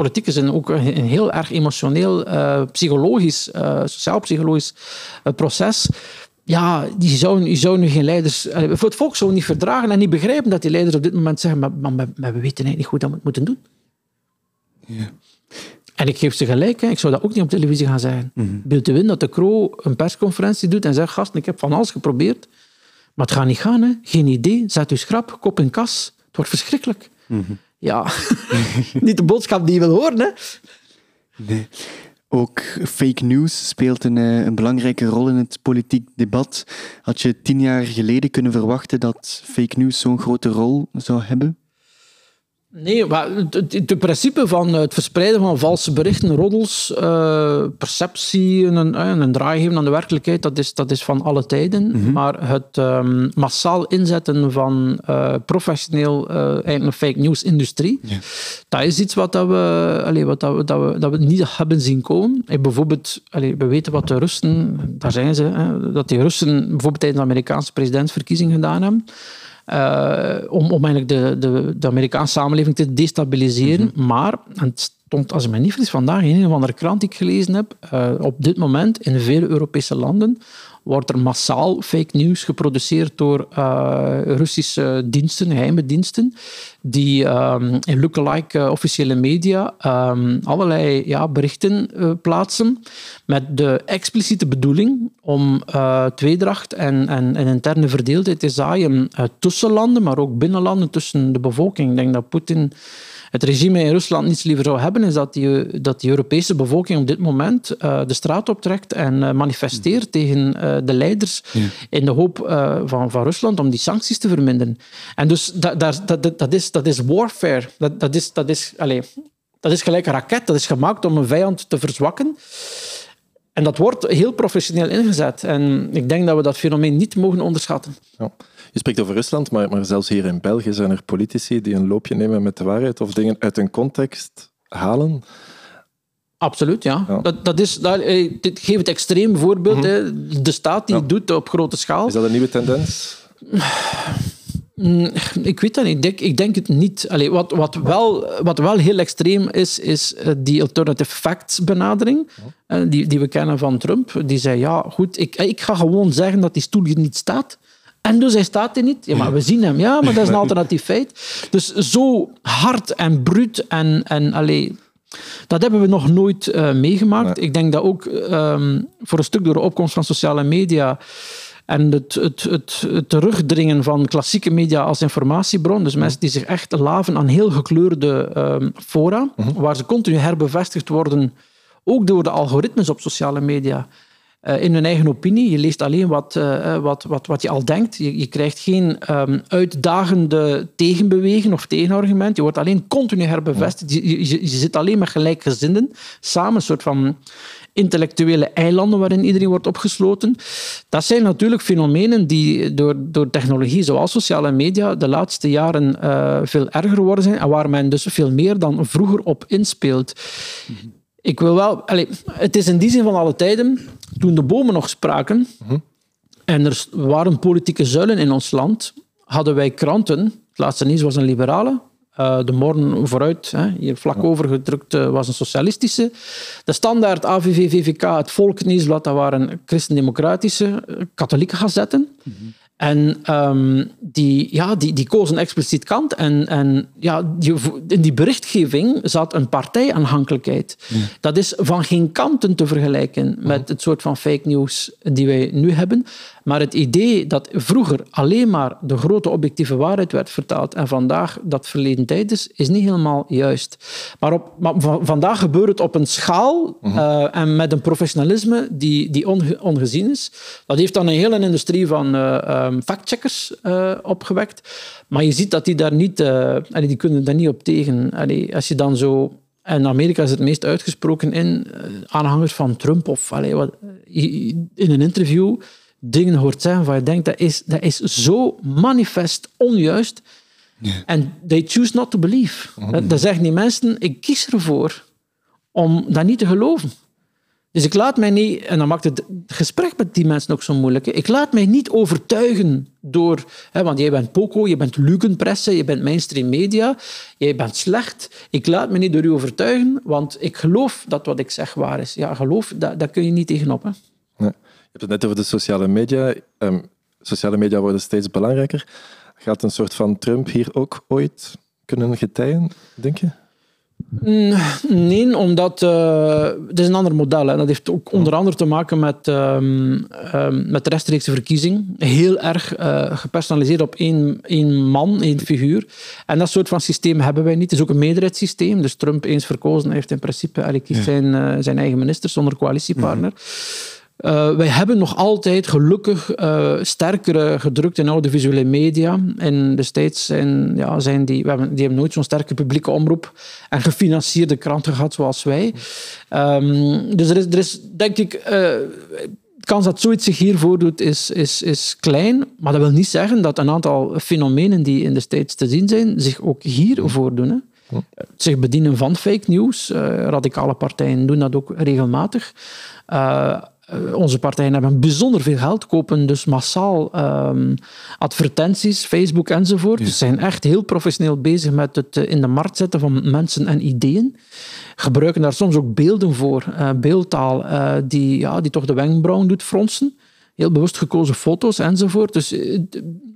politiek is een, ook een, een heel erg emotioneel, eh, psychologisch, eh, sociaal-psychologisch eh, proces. Ja, die zou, je zou nu geen leiders... allee, voor het volk zou niet verdragen en niet begrijpen dat die leiders op dit moment zeggen, maar, maar, maar we weten eigenlijk niet goed dat we het moeten doen. En ik geef ze gelijk, hè. ik zou dat ook niet op televisie gaan zeggen. Beeld te winnen dat de Croo een persconferentie doet en zegt, gasten, ik heb van alles geprobeerd, maar het gaat niet gaan. Hè. Geen idee, zet u schrap, kop in kas. Het wordt verschrikkelijk. Ja, niet de boodschap die je wil horen. Hè. Nee. Ook fake news speelt een, eh, een belangrijke rol in het politiek debat. Had je tien jaar geleden kunnen verwachten dat fake news zo'n grote rol zou hebben? Nee, maar het, principe van het verspreiden van valse berichten, roddels, eh, perceptie en een, eh, een draai geven aan de werkelijkheid, dat is, dat is van alle tijden. Maar het ehm, massaal inzetten van eh, professioneel eh, eigenlijk een fake news industrie, dat is iets wat, dat we, allee, wat dat we, dat we, dat we niet hebben zien komen. Bijvoorbeeld, allee, we weten wat de Russen, daar zijn ze, hè, dat die Russen bijvoorbeeld tijdens de Amerikaanse presidentsverkiezing gedaan hebben. Eh, om, om eigenlijk de, de, de Amerikaanse samenleving te destabiliseren. Maar, en het stond, als ik me niet vergis, vandaag in een of andere krant die ik gelezen heb, eh, op dit moment in vele Europese landen wordt er massaal fake news geproduceerd door eh, Russische diensten, geheime diensten, die ehm, in lookalike eh, officiële media ehm, allerlei ja, berichten eh, plaatsen met de expliciete bedoeling om tweedracht en, en, en interne verdeeldheid te zaaien tussen landen, maar ook binnen landen, tussen de bevolking. Ik denk dat Poetin het regime in Rusland niets liever zou hebben, is dat die, dat die Europese bevolking op dit moment eh, de straat optrekt en eh, manifesteert tegen eh, de leiders in de hoop van, van Rusland om die sancties te verminderen. En dus dat, dat, dat, is, dat is warfare. Dat, dat, is, dat, is, allez, dat is gelijk een raket. Dat is gemaakt om een vijand te verzwakken. En dat wordt heel professioneel ingezet. En ik denk dat we dat fenomeen niet mogen onderschatten. Ja. Je spreekt over Rusland, maar, maar zelfs hier in België zijn er politici die een loopje nemen met de waarheid of dingen uit hun context halen. Absoluut, ja. Ja. Dat, dat is, dat, eh, dit geef het extreem voorbeeld. hè. De staat die het doet op grote schaal. Is dat een nieuwe tendens? Mm, Ik weet dat niet. Ik denk, ik denk het niet. Allee, wat, wat, wel, wat wel heel extreem is, is eh, die alternative facts benadering. eh, die, die we kennen van Trump. Die zei, ja, goed, ik, ik ga gewoon zeggen dat die stoel hier niet staat. En dus hij staat er niet. Ja, maar we zien hem. Ja, maar dat is een alternatief feit. Dus zo hard en bruut en, en allee, dat hebben we nog nooit eh, meegemaakt. Ik denk dat ook ehm, voor een stuk door de opkomst van sociale media en het, het, het, het terugdringen van klassieke media als informatiebron, dus mensen die zich echt laven aan heel gekleurde ehm, fora, waar ze continu herbevestigd worden, ook door de algoritmes op sociale media, eh, in hun eigen opinie. Je leest alleen wat, eh, eh, wat, wat, wat je al denkt. Je, je krijgt geen ehm, uitdagende tegenbeweging of tegenargument. Je wordt alleen continu herbevestigd. Je, je, je zit alleen met gelijkgezinden samen, een soort van intellectuele eilanden waarin iedereen wordt opgesloten. Dat zijn natuurlijk fenomenen die door, door technologie zoals sociale media de laatste jaren uh, veel erger geworden zijn en waar men dus veel meer dan vroeger op inspeelt. Ik wil wel... Allez, het is in die zin van alle tijden, toen de bomen nog spraken en er waren politieke zuilen in ons land, hadden wij kranten. Het laatste nieuws was een liberale, uh, de morgen vooruit, hè, hier vlak overgedrukt, uh, was een socialistische. De standaard AVV, VVK, het Volksnieuwsblad, dat waren christendemocratische, uh, katholieke gazetten. Mm -hmm. En um, die, ja, die, die kozen expliciet kant. En, en ja, die, in die berichtgeving zat een partijaanhankelijkheid. Mm. Dat is van geen kanten te vergelijken met het soort van fake news die wij nu hebben. Maar het idee dat vroeger alleen maar de grote objectieve waarheid werd vertaald en vandaag dat verleden tijd is, is niet helemaal juist. Maar, op, maar vandaag gebeurt het op een schaal uh, uh, en met een professionalisme die, die onge, ongezien is. Dat heeft dan een hele industrie van uh, um, factcheckers opgewekt. Maar je ziet dat die daar niet, allee, die kunnen daar niet op tegen. Allee, als je dan zo en Amerika is het meest uitgesproken in aanhangers van Trump of allee, wat, in een interview dingen hoort zeggen waar je denkt dat is, dat is zo manifest onjuist. En they choose not to believe. Dat zeggen die mensen, ik kies ervoor om dat niet te geloven. Dus ik laat mij niet, en dan maakt het gesprek met die mensen ook zo moeilijk. Ik laat mij niet overtuigen door, hè, want jij bent Poco, je bent Lugenpresse, je bent mainstream media, jij bent slecht. Ik laat me niet door u overtuigen, want ik geloof dat wat ik zeg waar is. Ja, geloof, daar, kun je niet tegenop. Je hebt het net over de sociale media. Um, sociale media worden steeds belangrijker. Gaat een soort van Trump hier ook ooit kunnen getijen, denk je? Nee, omdat uh, het is een ander model. Hè. Dat heeft ook onder andere te maken met, um, um, met de rechtstreekse verkiezing. Heel erg uh, gepersonaliseerd op één, één man, één figuur. En dat soort van systeem hebben wij niet. Het is ook een meerderheidssysteem. Dus Trump eens verkozen heeft in principe hij kiest ja. zijn, uh, zijn eigen minister zonder coalitiepartner. Ja. Uh, wij hebben nog altijd gelukkig uh, sterkere gedrukt in audiovisuele media. In de States zijn, ja, zijn die, we hebben, die hebben nooit zo'n sterke publieke omroep en gefinancierde kranten gehad zoals wij. Um, dus er is, er is denk ik, uh, de kans dat zoiets zich hier voordoet is, is, is klein. Maar dat wil niet zeggen dat een aantal fenomenen die in de States te zien zijn, zich ook hier voordoen. Hè. Zich bedienen van fake news. radicale partijen doen dat ook regelmatig. Uh, onze partijen hebben bijzonder veel geld, kopen dus massaal um, advertenties, Facebook enzovoort. Ja. Ze zijn echt heel professioneel bezig met het in de markt zetten van mensen en ideeën. Gebruiken daar soms ook beelden voor, uh, beeldtaal, uh, die, ja, die toch de wenkbrauwen doet fronsen. Heel bewust gekozen foto's enzovoort. Dus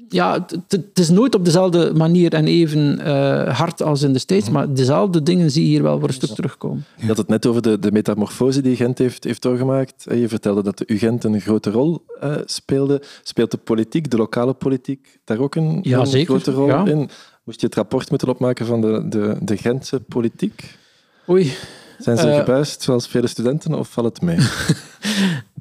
ja, het is nooit op dezelfde manier en even uh, hard als in de States, maar dezelfde dingen zie je hier wel voor een stuk terugkomen. Je had het net over de, de metamorfose die Gent heeft, heeft doorgemaakt. Je vertelde dat de UGent een grote rol uh, speelde. Speelt de politiek, de lokale politiek, daar ook een, ja, een zeker. grote rol ja. in? Moest je het rapport moeten opmaken van de, de, de Gentse politiek? Oei. Zijn ze uh, gebuist, zoals vele studenten, of valt het mee?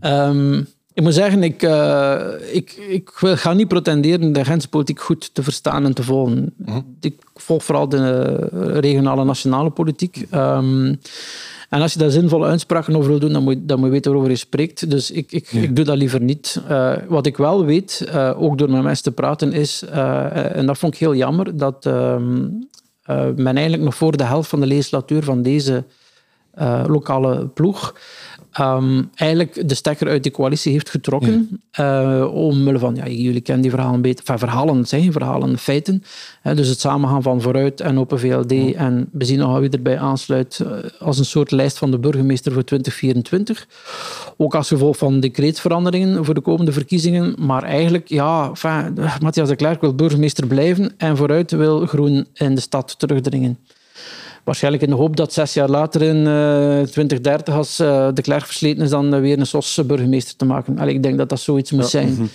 um, Ik moet zeggen, ik, uh, ik, ik ga niet pretenderen de Gentse politiek goed te verstaan en te volgen. Mhm. Ik volg vooral de regionale nationale politiek. Um, en als je daar zinvolle uitspraken over wil doen, dan moet, dan moet je weten waarover je spreekt. Dus ik, ik, Ja. ik doe dat liever niet. Uh, wat ik wel weet, uh, ook door met mensen te praten, is, en dat vond ik heel jammer, dat um, men eigenlijk nog voor de helft van de legislatuur van deze lokale ploeg um, eigenlijk de stekker uit die coalitie heeft getrokken. Ja. Uh, omwille van, ja, jullie kennen die verhalen beter. Enfin, verhalen, het zijn geen verhalen, feiten. Hè, dus het samengaan van Vooruit en Open VLD. Ja. En we zien nog wie erbij aansluit uh, als een soort lijst van de burgemeester voor 2024. Ook als gevolg van decreetveranderingen voor de komende verkiezingen. Maar eigenlijk, ja, enfin, Matthias de Klerk wil burgemeester blijven en Vooruit wil groen in de stad terugdringen. Waarschijnlijk in de hoop dat zes jaar later in uh, 2030, als uh, de Klerk versleten is, dan weer een SOS burgemeester te maken. Allee, ik denk dat dat zoiets moet ja. zijn.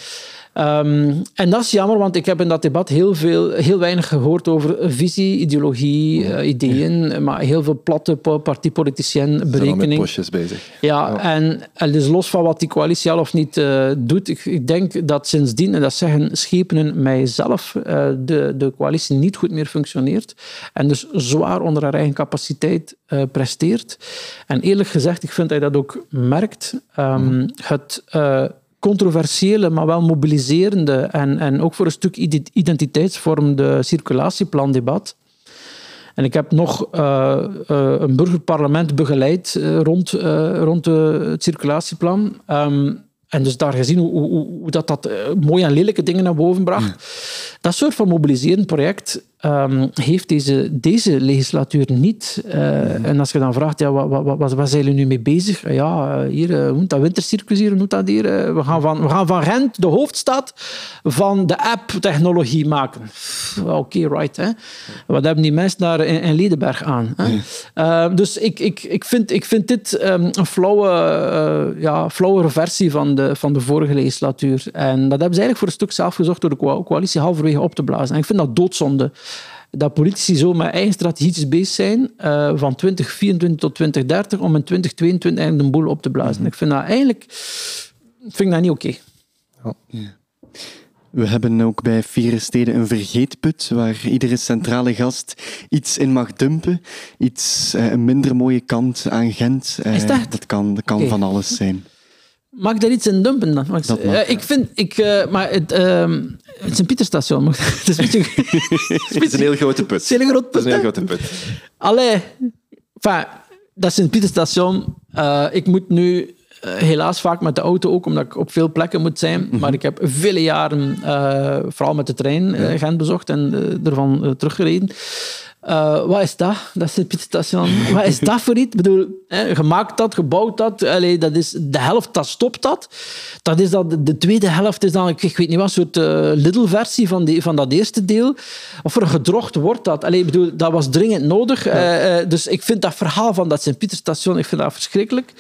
Ehm, en dat is jammer, want ik heb in dat debat heel, veel, heel weinig gehoord over visie, ideologie, eh, ideeën, maar heel veel platte partiepoliticien met berekening. postjes bezig. Ja, En, en dus los van wat die coalitie al of niet eh, doet, ik, ik denk dat sindsdien, en dat zeggen schepenen mijzelf, eh, de, de coalitie niet goed meer functioneert en dus zwaar onder haar eigen capaciteit presteert. En eerlijk gezegd, ik vind dat je dat ook merkt. Ehm, Het eh, controversiële, maar wel mobiliserende en, en ook voor een stuk ide- identiteitsvormende circulatieplandebat. En ik heb nog eh, eh, een burgerparlement begeleid eh, rond, rond het circulatieplan. Ehm, en dus daar gezien hoe, hoe, hoe dat, dat mooie en lelijke dingen naar boven bracht. Dat soort van mobiliserend project ehm, heeft deze, deze legislatuur niet. Eh, En als je dan vraagt, ja, wat, wat, wat, wat zijn jullie nu mee bezig? Ja, eh, hier, eh, hoe moet dat wintercircus hier, hoe moet dat hier? Eh, We gaan, van, we gaan van Gent, de hoofdstad, van de app-technologie maken. Oké, right. Hè? Wat hebben die mensen daar in, in Ledenberg aan? Hè? Eh, dus ik, ik, ik, vind, ik vind dit ehm, een flauwe, eh, ja, flauwere versie van de, van de vorige legislatuur. En dat hebben ze eigenlijk voor een stuk zelf gezocht door de coa- coalitie halverwege op te blazen. En ik vind dat doodzonde. Dat politici zo met eigen strategies bezig zijn eh, van 2024 tot 2030 om in 2022 eigenlijk de boel op te blazen. Ik vind dat eigenlijk vind ik dat niet oké. We hebben ook bij Vieren Steden een vergeetput waar iedere centrale gast iets in mag dumpen. Iets, eh, een minder mooie kant aan Gent. Eh, Is dat? Dat kan, dat kan Oké. van alles zijn. Mag ik daar iets in dumpen dan? Mag ik, Dat mag, Eh, ik vind, ik, eh, maar het, ehm, het is een beetje... Het is een heel grote put. Het is een heel is een grote put. Allee, enfin, dat Sint-Pieterstation. eh ik moet nu helaas vaak met de auto ook, omdat ik op veel plekken moet zijn. Maar ik heb vele jaren, vooral met de trein, Gent bezocht en ervan teruggereden. Eh, wat is dat? Dat Sint-Pieterstation. Wat is dat voor iets? Ik bedoel, hè, gemaakt dat, gebouwd dat. Allee, dat is de helft, dat stopt dat. Dat is dat, de tweede helft is dan, ik, ik weet niet wat, een soort eh, Lidl-versie van, die, van dat eerste deel. Of er gedrocht wordt dat. Allee, ik bedoel, dat was dringend nodig. Eh, dus ik vind dat verhaal van dat Sint-Pieterstation, ik vind dat verschrikkelijk.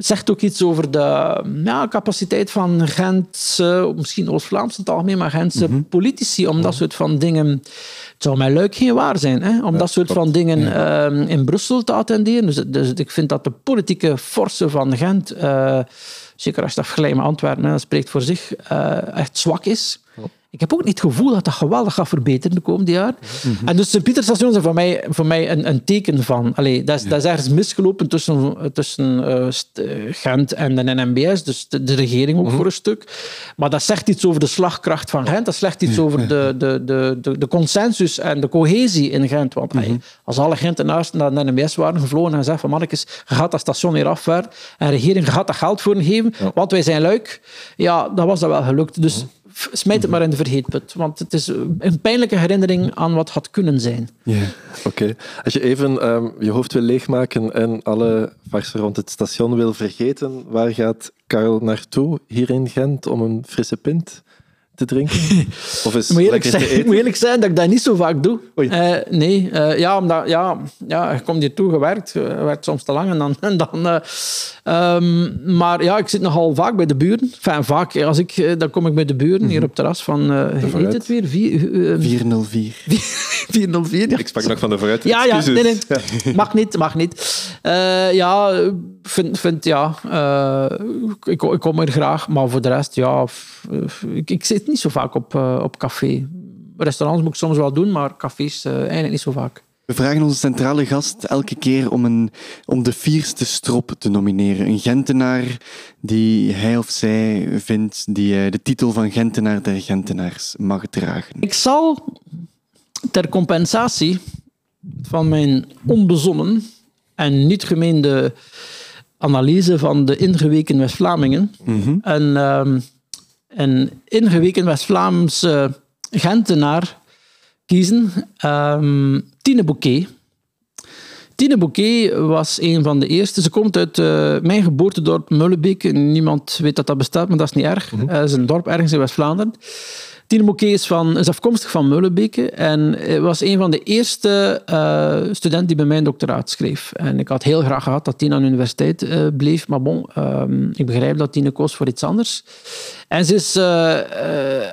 Zegt ook iets over de ja, capaciteit van Gentse, misschien Oost-Vlaams in het algemeen, maar Gentse politici om dat soort van dingen... Het zou mijn luik geen waar zijn, hè, om dat soort van dingen ehm, in Brussel te attenderen. Dus, dus ik vind dat de politieke force van Gent, eh, zeker als je dat vergelijkt met Antwerpen, hè, dat spreekt voor zich, eh, echt zwak is. Ik heb ook niet het gevoel dat dat geweldig gaat verbeteren de komende jaar. En dus Sint-Pieterstation is voor mij, voor mij een, een teken van... Allee, dat, is, dat is ergens misgelopen tussen, tussen eh, eh, Gent en de NMBS, dus de, de regering ook voor een stuk. Maar dat zegt iets over de slagkracht van Gent. Dat zegt iets over de, de, de, de, de consensus en de cohesie in Gent. Want allee, als alle Gentenaars naar de NMBS waren gevlogen en gezegd van mannetjes, je gaat dat station hier afver en regering, je gaat dat geld voor geven, want wij zijn luik. Ja, dat was dat wel gelukt. Dus f- smijt het maar in de vergeetput. Want het is een pijnlijke herinnering aan wat had kunnen zijn. Oké. Als je even ehm, je hoofd wil leegmaken en alle farsen rond het station wil vergeten, waar gaat Karel naartoe hier in Gent om een frisse pint te drinken? Of is moet eerlijk, te zijn, ik eten? moet eerlijk zijn dat ik dat niet zo vaak doe. Eh, nee, eh, ja, omdat ja, ja, je komt hier toe gewerkt. Werkt soms te lang en dan... En dan eh, ehm, maar ja, ik zit nogal vaak bij de buren. Enfin, vaak. Als ik, dan kom ik bij de buren hier op het terras van... heet het weer? Vier, eh, 404. 404. Ja. Ik sprak nog van de vooruit. Ja, ja, nee, nee. Mag niet, mag niet. Ja, vind, vind ja. ik, ik kom er graag, maar voor de rest, ja. Ik, ik zit niet zo vaak op, eh, op café. Restaurants moet ik soms wel doen, maar cafés eh, eigenlijk niet zo vaak. We vragen onze centrale gast elke keer om, een, om de vierste strop te nomineren. Een Gentenaar die hij of zij vindt die eh, de titel van Gentenaar der Gentenaars mag dragen. Ik zal ter compensatie van mijn onbezonnen en niet gemeende analyse van de ingeweken West-Vlamingen een, ehm, een ingeweken West-Vlaamse Gentenaar kiezen. Ehm Tine Bouquet. Tine Bouquet was een van de eerste. Ze komt uit eh, mijn geboortedorp Mullebeek. Niemand weet dat dat bestaat, maar dat is niet erg. Het is een dorp ergens in West-Vlaanderen. Tine is, van, is afkomstig van Meulenbeke en was een van de eerste uh, studenten die bij mij een doctoraat schreef. En ik had heel graag gehad dat Tine aan de universiteit uh, bleef, maar bon, um, ik begrijp dat Tine koos voor iets anders. En ze is uh,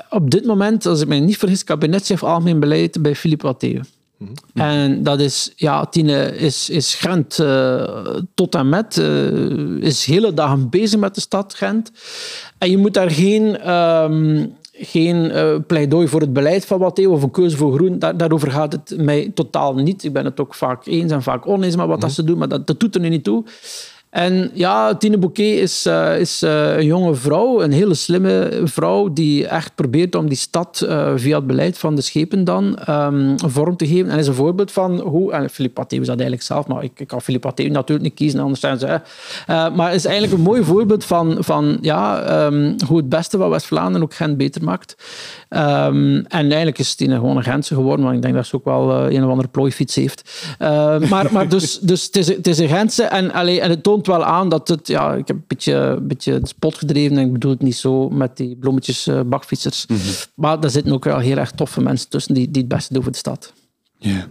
op dit moment, als ik mij niet vergis, kabinetchef algemeen beleid bij Philippe Watteeu. Mm -hmm. En dat is, ja, Tine is, is Gent uh, tot en met, uh, is hele dagen bezig met de stad Gent. En je moet daar geen, um, geen uh, pleidooi voor het beleid van Watteeu of een keuze voor groen. Daar, daarover gaat het mij totaal niet. Ik ben het ook vaak eens en vaak oneens met wat mm -hmm. dat ze doen, maar dat, dat doet er nu niet toe. En ja, Tine Bouquet is, uh, is uh, een jonge vrouw, een hele slimme vrouw, die echt probeert om die stad uh, via het beleid van de schepen dan um, vorm te geven. En is een voorbeeld van hoe, en Philippe Pathé was dat eigenlijk zelf, maar ik, ik kan Philippe Pathé natuurlijk niet kiezen, anders zijn ze. maar is eigenlijk een mooi voorbeeld van, van ja, um, hoe het beste van West-Vlaanderen ook Gent beter maakt. Um, en eigenlijk is Tine gewoon een Gentse geworden, maar ik denk dat ze ook wel een of andere plooifiets heeft. maar, maar dus, dus het, is, het is een Gentse en, allee, en het toont wel aan dat het, ja, ik heb een beetje, een beetje de spot gedreven en ik bedoel het niet zo met die bloemetjes uh, bakfietsers. Mm -hmm. Maar er zitten ook wel heel erg toffe mensen tussen die, die het beste doen voor de stad. Ja.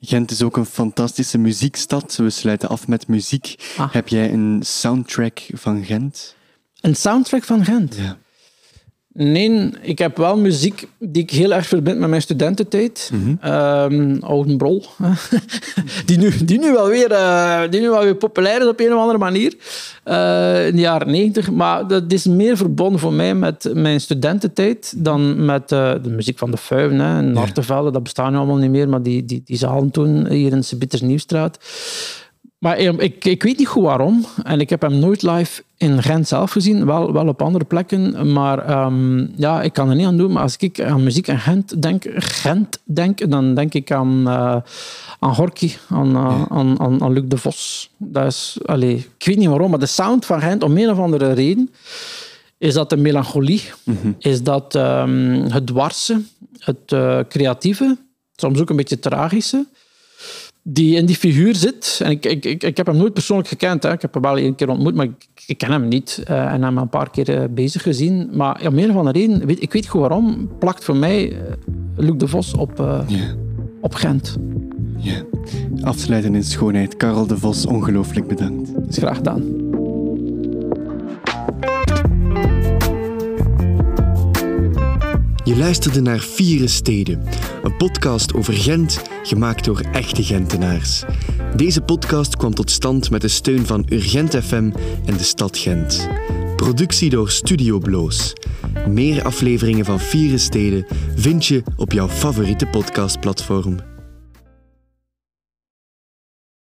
Gent is ook een fantastische muziekstad. We sluiten af met muziek. Ah. Heb jij een soundtrack van Gent? Een soundtrack van Gent? Ja. Nee, ik heb wel muziek die ik heel erg verbind met mijn studententijd. Mm -hmm. um, Oudenbrol. die, nu, die, nu wel weer, uh, die nu wel weer populair is op een of andere manier. Uh, in de jaren negentig. Maar dat is meer verbonden voor mij met mijn studententijd dan met uh, de muziek van de Fuiven en Nartevelde. Dat bestaat nu allemaal niet meer, maar die, die, die zalen toen hier in Sint-Pieters Nieuwstraat. Maar ik, ik weet niet goed waarom. En ik heb hem nooit live in Gent zelf gezien. Wel, wel op andere plekken. Maar um, ja, ik kan er niet aan doen. Maar als ik aan muziek en Gent denk, Gent denk dan denk ik aan, uh, aan Horky, aan, uh, ja. aan, aan, aan Luc de Vos. Dat is, allez, ik weet niet waarom, maar de sound van Gent, om een of andere reden, is dat de melancholie, mm -hmm. is dat um, het dwarse, het uh, creatieve, soms ook een beetje tragische die in die figuur zit. En ik, ik, ik, ik heb hem nooit persoonlijk gekend. Hè. Ik heb hem wel één keer ontmoet, maar ik, ik ken hem niet. Uh, en hem een paar keer uh, bezig gezien. Maar om een of andere reden, weet, ik weet gewoon waarom, plakt voor mij uh, Luc de Vos op, yeah. op Gent. Ja. Yeah. Afsluiten in schoonheid. Karel de Vos, ongelooflijk bedankt. Is graag gedaan. Je luisterde naar Vieren Steden, een podcast over Gent, gemaakt door echte Gentenaars. Deze podcast kwam tot stand met de steun van Urgent FM en de stad Gent. Productie door Studio Bloos. Meer afleveringen van Vieren Steden vind je op jouw favoriete podcastplatform.